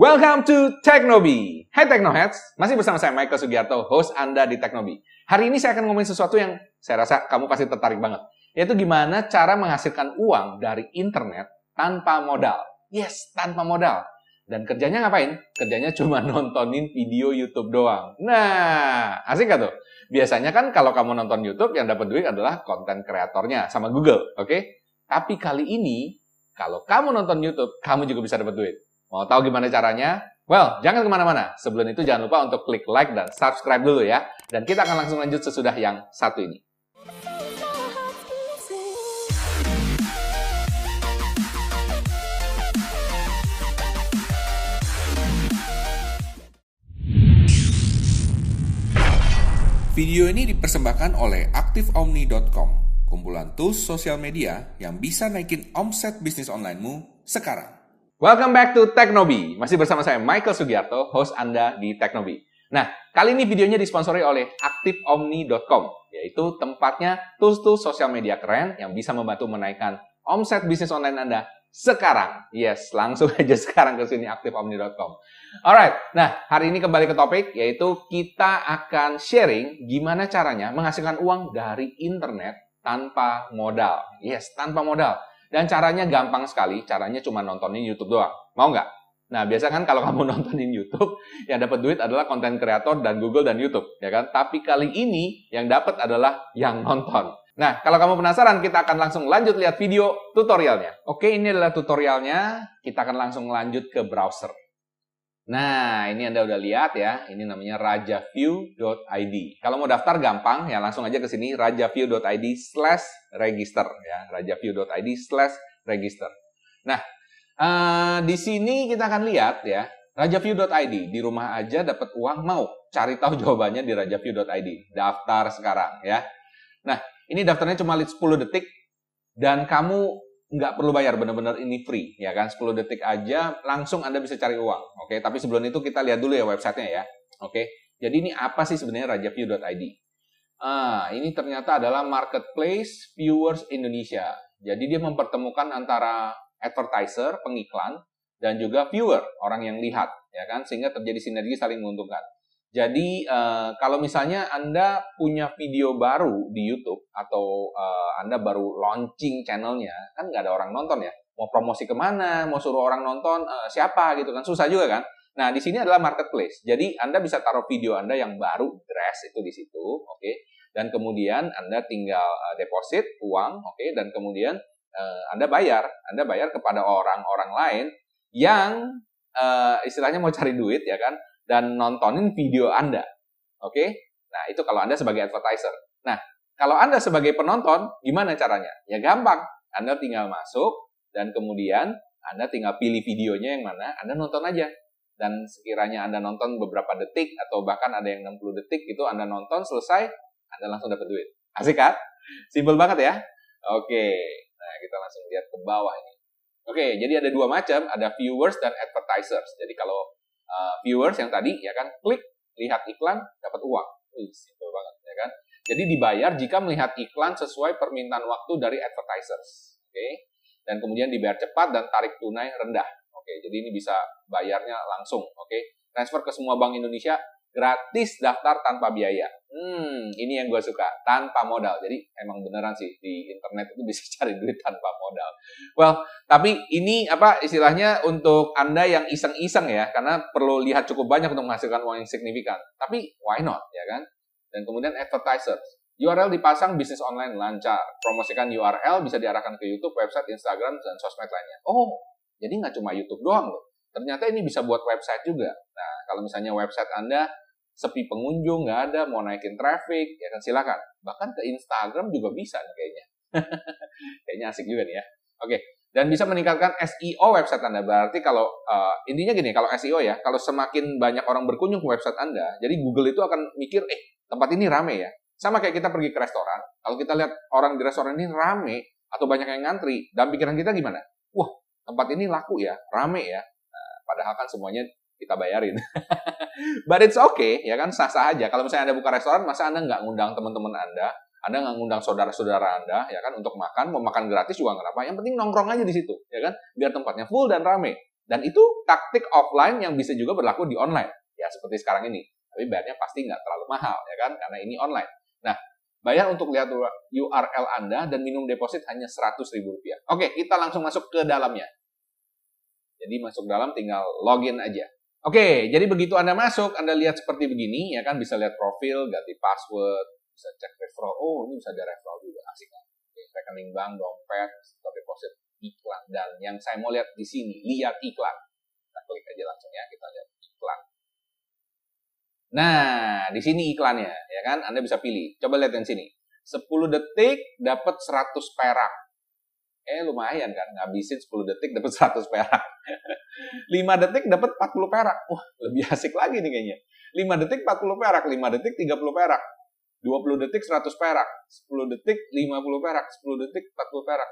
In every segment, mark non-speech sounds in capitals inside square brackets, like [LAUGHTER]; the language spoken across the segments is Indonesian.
Welcome to Teknobi. Hai Teknoheads, masih bersama saya Michael Sugiarto, host Anda di Teknobi. Hari ini saya akan ngomongin sesuatu yang saya rasa kamu pasti tertarik banget. Yaitu gimana cara menghasilkan uang dari internet tanpa modal. Yes, tanpa modal. Dan kerjanya ngapain? Kerjanya [LAUGHS] cuma nontonin video YouTube doang. Nah, asik gak tuh? Biasanya kan kalau kamu nonton YouTube yang dapat duit adalah konten kreatornya sama Google, oke? Okay? Tapi kali ini, kalau kamu nonton YouTube, kamu juga bisa dapat duit. Mau tahu gimana caranya? Well, jangan ke mana-mana. Sebelum itu jangan lupa untuk klik like dan subscribe dulu ya. Dan kita akan langsung lanjut sesudah yang satu ini. Video ini dipersembahkan oleh AktifOmni.com, kumpulan tools sosial media yang bisa naikin omset bisnis onlinemu sekarang. Welcome back to Teknobi. Masih bersama saya Michael Sugiarto, host Anda di Teknobi. Nah, kali ini videonya disponsori oleh aktifomni.com, yaitu tempatnya tools-tools sosial media keren yang bisa membantu menaikkan omset bisnis online Anda sekarang. Yes, langsung [LAUGHS] aja sekarang ke sini aktifomni.com. Alright, nah hari ini kembali ke topik, yaitu kita akan sharing gimana caranya menghasilkan uang dari internet tanpa modal. Yes, tanpa modal. Dan caranya gampang sekali, caranya cuma nontonin YouTube doang. Mau nggak? Nah, biasa kan kalau kamu [LAUGHS] nontonin YouTube, yang dapat duit adalah konten kreator dan Google dan YouTube, ya kan? Tapi kali ini yang dapat adalah yang nonton. Nah, kalau kamu penasaran, kita akan langsung lanjut lihat video tutorialnya. Oke, ini adalah tutorialnya. Kita akan langsung lanjut ke browser. Nah, ini Anda udah lihat ya. Ini namanya rajaview.id. Kalau mau daftar gampang, ya langsung aja ke sini rajaview.id slash register. Ya, rajaview.id slash register. Nah, uh, di sini kita akan lihat ya, rajaview.id. Di rumah aja dapat uang mau. Cari tahu [LAUGHS] jawabannya di rajaview.id. Daftar sekarang ya. Nah, ini daftarnya cuma 10 detik dan kamu nggak perlu bayar, benar-benar ini free, ya kan? 10 detik aja langsung Anda bisa cari uang, oke? Tapi sebelum itu kita lihat dulu ya websitenya ya, oke? Jadi ini apa sih sebenarnya rajaview.id? Ah, ini ternyata adalah marketplace viewers Indonesia. Jadi dia mempertemukan antara advertiser, pengiklan, dan juga viewer, orang yang lihat, ya kan? Sehingga terjadi sinergi saling menguntungkan. Jadi uh, kalau misalnya Anda punya video baru di YouTube atau uh, Anda baru launching channelnya, kan nggak ada orang nonton ya. Mau promosi ke mana, mau suruh orang nonton uh, siapa gitu kan, susah juga kan. Nah di sini adalah marketplace. Jadi Anda bisa taruh video Anda yang baru, dress itu di situ, oke. Okay? Dan kemudian Anda tinggal uh, deposit uang, oke. Okay? Dan kemudian uh, Anda bayar, Anda bayar kepada orang-orang lain yang uh, istilahnya mau cari duit ya kan dan nontonin video Anda. Oke? Nah, itu kalau Anda sebagai advertiser. Nah, kalau Anda sebagai penonton, gimana caranya? Ya gampang. Anda tinggal masuk dan kemudian Anda tinggal pilih videonya yang mana, Anda nonton aja. Dan sekiranya Anda nonton beberapa detik atau bahkan ada yang 60 detik itu Anda nonton selesai, Anda langsung dapat duit. Asik kan? Simpel banget ya. Oke. Nah, kita langsung lihat ke bawah ini. Oke, jadi ada dua macam, ada viewers dan advertisers. Jadi kalau uh, viewers yang tadi ya kan klik lihat iklan dapat uang. Wih, simple banget ya kan. Jadi dibayar jika melihat iklan sesuai permintaan waktu dari advertisers. Oke. Okay? Dan kemudian dibayar cepat dan tarik tunai rendah. Oke, okay, jadi ini bisa bayarnya langsung, oke. Okay? Transfer ke semua bank Indonesia gratis daftar tanpa biaya. Hmm, ini yang gue suka, tanpa modal. Jadi emang beneran sih di internet itu bisa [LAUGHS] cari duit tanpa modal. Well, tapi ini apa istilahnya untuk anda yang iseng-iseng ya, karena perlu lihat cukup banyak untuk menghasilkan uang yang signifikan. Tapi why not, ya kan? Dan kemudian advertisers. URL dipasang bisnis online lancar. Promosikan URL bisa diarahkan ke YouTube, website, Instagram, dan sosmed lainnya. Oh, jadi nggak cuma YouTube doang loh. Ternyata ini bisa buat website juga. Nah, kalau misalnya website Anda sepi pengunjung, nggak ada, mau naikin traffic, ya kan silakan. Bahkan ke Instagram juga bisa nih kayaknya. [LAUGHS] kayaknya asik juga nih ya. Oke, dan bisa meningkatkan SEO website Anda. Berarti kalau uh, intinya gini, kalau SEO ya, kalau semakin banyak orang berkunjung ke website Anda, jadi Google itu akan mikir, eh tempat ini rame ya. Sama kayak kita pergi ke restoran, kalau kita lihat orang di restoran ini rame atau banyak yang ngantri, dan pikiran kita gimana? Wah, tempat ini laku ya, rame ya. Padahal kan semuanya kita bayarin. [LAUGHS] But it's okay, ya kan sah-sah aja. Kalau misalnya Anda buka restoran, masa Anda nggak ngundang teman-teman Anda, Anda nggak ngundang saudara-saudara Anda, ya kan untuk makan, mau makan gratis juga nggak apa. Yang penting nongkrong aja di situ, ya kan, biar tempatnya full dan rame. Dan itu taktik offline yang bisa juga berlaku di online. Ya, seperti sekarang ini. Tapi bayarnya pasti nggak terlalu mahal, ya kan? Karena ini online. Nah, bayar untuk lihat URL Anda dan minimum deposit hanya 100 ribu rupiah. Oke, kita langsung masuk ke dalamnya. Jadi masuk dalam tinggal login aja. Oke, jadi begitu Anda masuk, Anda lihat seperti begini, ya kan? Bisa lihat profil, ganti password, bisa cek referral. Oh, ini bisa ada referral juga, asik kan? Rekening bank, dompet, stop deposit, iklan. Dan yang saya mau lihat di sini, lihat iklan. Kita klik aja langsung ya, kita lihat iklan. Nah, di sini iklannya, ya kan? Anda bisa pilih. Coba lihat yang sini. 10 detik dapat 100 perak. Eh, lumayan kan? Ngabisin 10 detik dapat 100 perak. [LAUGHS] 5 detik dapat 40 perak. Wah, lebih asik lagi nih kayaknya. 5 detik 40 perak, 5 detik 30 perak. 20 detik 100 perak, 10 detik 50 perak, 10 detik 40 perak.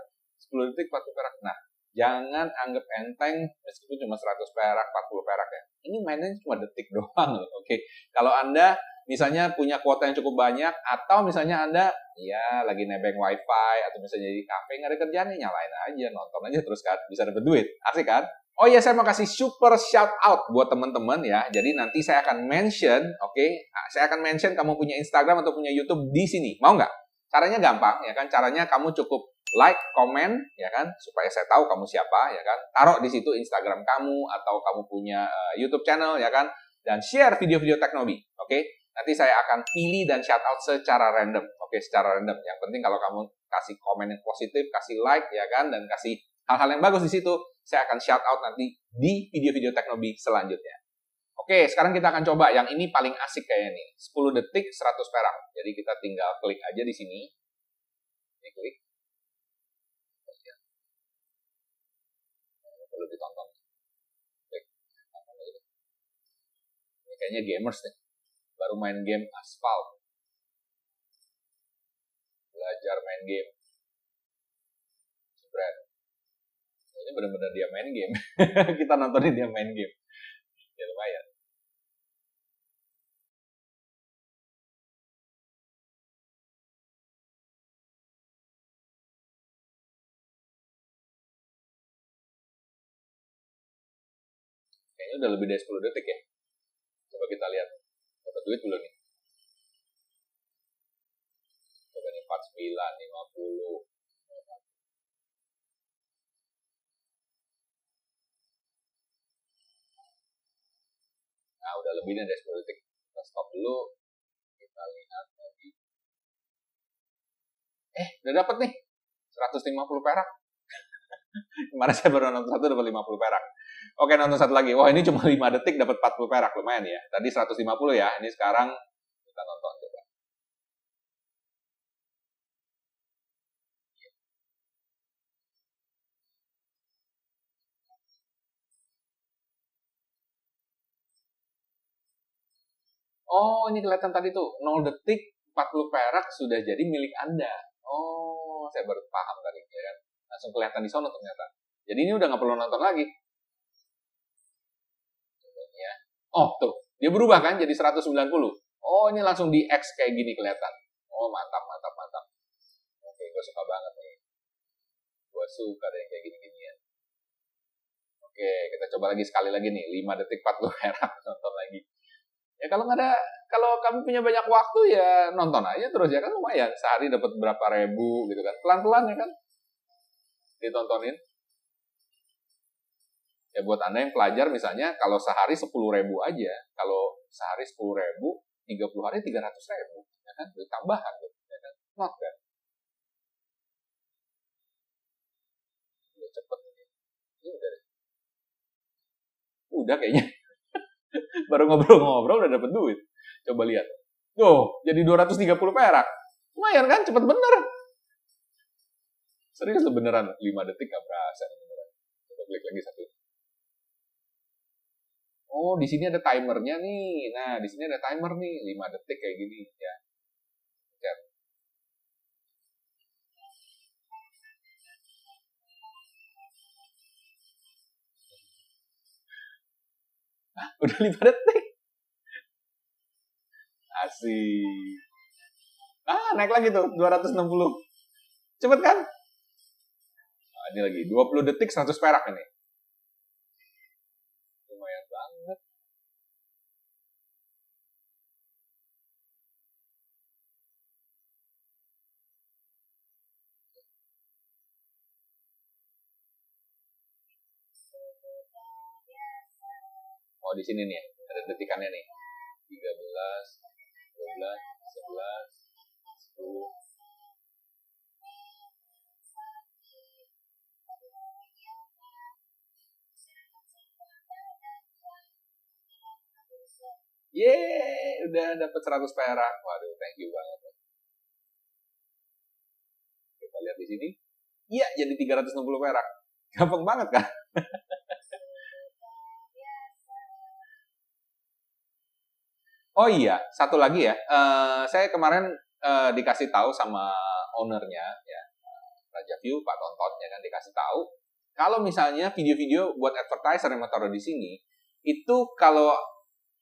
10 detik 40 perak. Nah, jangan anggap enteng meskipun cuma 100 perak, 40 perak ya. Ini mainnya cuma detik [LAUGHS] doang loh, oke. Okay? Kalau Anda misalnya punya kuota yang cukup banyak atau misalnya Anda ya lagi nebeng wifi atau misalnya di kafe nggak ada kerjaan nyalain aja, nonton aja terus kan bisa dapat duit. Asik kan? Oh iya, saya mau kasih super shout out buat teman-teman ya. Jadi nanti saya akan mention, oke, okay? nah, saya akan mention kamu punya Instagram atau punya YouTube di sini. Mau nggak? Caranya gampang ya kan. Caranya kamu cukup like, komen, ya kan, supaya saya tahu kamu siapa, ya kan. Taruh di situ Instagram kamu atau kamu punya uh, YouTube channel, ya kan, dan share video-video teknologi, oke? Okay? Nanti saya akan pilih dan shout out secara random, oke, secara random. Yang penting kalau kamu kasih komen yang positif, kasih like, ya kan, dan kasih hal-hal yang bagus di situ, saya akan shout out nanti di video-video teknologi selanjutnya. Oke, sekarang kita akan coba yang ini paling asik kayak ini. 10 detik 100 perak. Jadi kita tinggal klik aja di sini. Ini klik. perlu ditonton. Klik, Ini kayaknya gamers nih. Baru main game aspal. Belajar main game. Jebret. Ini benar-benar dia main game. [LAUGHS] Kita nontonin dia main game. Ya lumayan. Kayaknya udah lebih dari 10 detik ya. Coba kita lihat. Dapat duit belum nih? Coba nih 49, 50. Nah, udah lebih dari 10 detik. Kita stop dulu. Kita lihat lagi. Eh, udah dapat nih. 150 perak. Kemarin saya baru nonton satu dapat 50 perak. Oke, nonton satu lagi. Wah, ini cuma 5 detik dapat 40 perak. Lumayan ya. Tadi 150 ya. Ini sekarang kita nonton coba. Oh, ini kelihatan tadi tuh 0 detik 40 perak sudah jadi milik Anda. Oh, saya baru paham tadi ya kan langsung kelihatan di sana ternyata. Jadi ini udah nggak perlu nonton lagi. Ya. Oh tuh, dia berubah kan jadi 190. Oh ini langsung di X kayak gini kelihatan. Oh mantap, mantap, mantap. Oke, gue suka banget nih. Gue suka deh kayak gini-gini ya. Oke, kita coba lagi sekali lagi nih. 5 detik 40 perak [LAUGHS] nonton lagi. Ya kalau nggak ada, kalau kamu punya banyak waktu ya nonton aja terus ya kan lumayan. Sehari dapat berapa ribu gitu kan. Pelan-pelan ya kan ditontonin. Ya buat Anda yang pelajar misalnya, kalau sehari 10 ribu aja, kalau sehari 10 ribu, 30 hari 300 ribu, ya kan? Tambahan, ya kan? Not kan? Udah cepet. Udah kayaknya. [LAUGHS] Baru ngobrol-ngobrol udah dapet duit. Coba lihat. Tuh, jadi 230 perak. Lumayan kan? Cepet bener. Serius lo beneran 5 detik gak berasa beneran. Coba klik lagi satu. Oh, di sini ada timernya nih. Nah, di sini ada timer nih, 5 detik kayak gini ya. Chat. Nah, [LAUGHS] udah 5 detik. Asik. Ah, naik lagi tuh, 260. Cepet kan? Ini lagi 20 detik 100 perak ini banget. Oh di sini nih, ada detikannya nih. 13, 12, 11, 10, Yeay, udah dapat 100 perak. Waduh, thank you banget. Kita lihat di sini. Iya, jadi 360 perak. Gampang banget kan? [LAUGHS] oh iya, satu lagi ya. Uh, saya kemarin uh, dikasih tahu sama ownernya ya, Raja View, Pak Tonton ya kan dikasih tahu kalau misalnya video-video buat advertiser yang mau taruh di sini itu kalau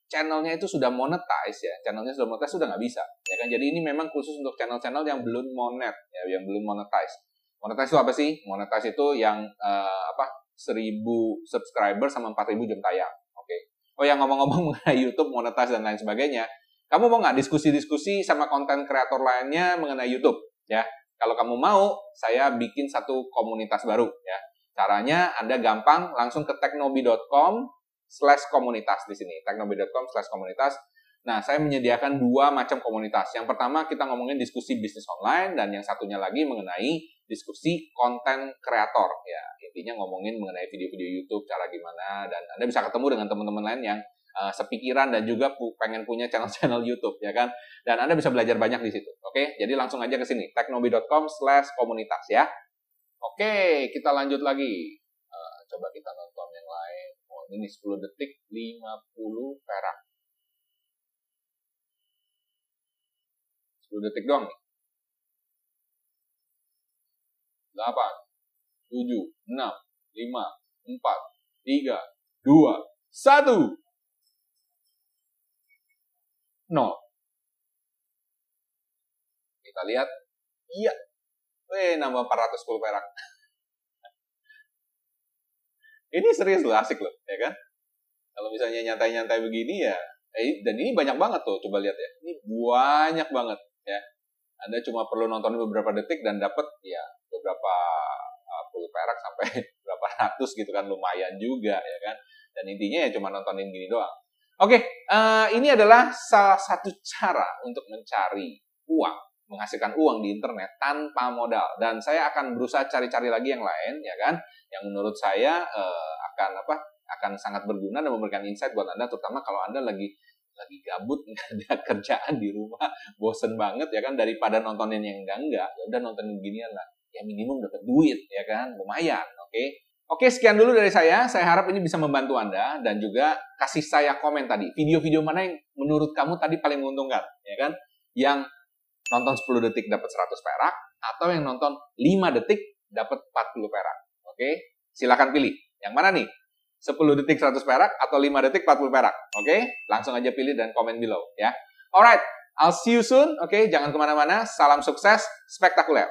channelnya itu sudah monetize ya, channelnya sudah monetize sudah nggak bisa, ya kan? Jadi ini memang khusus untuk channel-channel yang belum monet, ya, yang belum monetize. Monetize itu apa sih? Monetize itu yang uh, apa? 1000 subscriber sama 4000 jam tayang. Oke. Okay. Oh yang ngomong-ngomong [LAUGHS] mengenai YouTube, monetize dan lain sebagainya, kamu mau nggak diskusi-diskusi sama konten kreator lainnya mengenai YouTube? Ya, kalau kamu mau, saya bikin satu komunitas baru. Ya, caranya Anda gampang langsung ke teknobi.com slash komunitas di sini, teknobi.com slash komunitas. Nah, saya menyediakan dua macam komunitas. Yang pertama kita ngomongin diskusi bisnis online dan yang satunya lagi mengenai diskusi konten kreator. Ya, intinya ngomongin mengenai video-video YouTube, cara gimana dan Anda bisa ketemu dengan teman-teman lain yang uh, sepikiran dan juga pu pengen punya channel-channel YouTube, ya kan? Dan Anda bisa belajar banyak di situ. Oke, jadi langsung aja ke sini, teknobi.com slash komunitas ya. Oke, kita lanjut lagi. Uh, coba kita nonton ini 10 detik 50 perak. 10 detik doang nih. 8 7 6 5 4 3 2 1 nol. Kita lihat. Iya. Weh, nambah 410 perak ini serius loh, asik loh, ya kan? Kalau misalnya nyantai-nyantai begini ya, eh, dan ini banyak banget tuh, coba lihat ya. Ini banyak banget, ya. Anda cuma perlu nonton beberapa detik dan dapat ya beberapa uh, puluh perak sampai [LAUGHS] berapa ratus gitu kan, lumayan juga, ya kan? Dan intinya ya cuma nontonin gini doang. Oke, uh, ini adalah salah satu cara untuk mencari uang menghasilkan uang di internet tanpa modal dan saya akan berusaha cari-cari lagi yang lain ya kan yang menurut saya uh, akan apa akan sangat berguna dan memberikan insight buat anda terutama kalau anda lagi lagi gabut [LAUGHS] nggak ada kerjaan di rumah bosen banget ya kan daripada nontonin yang enggak enggak ya udah nontonin ginian lah ya minimum dapat duit ya kan lumayan oke okay? Oke, sekian dulu dari saya. Saya harap ini bisa membantu Anda dan juga kasih saya komen tadi. Video-video mana yang menurut kamu tadi paling menguntungkan, ya kan? Yang nonton 10 detik dapat 100 perak atau yang nonton 5 detik dapat 40 perak. Oke, silakan pilih. Yang mana nih? 10 detik 100 perak atau 5 detik 40 perak. Oke, langsung aja pilih dan komen below ya. Alright, I'll see you soon. Oke, jangan ke mana-mana. Salam sukses, spektakuler.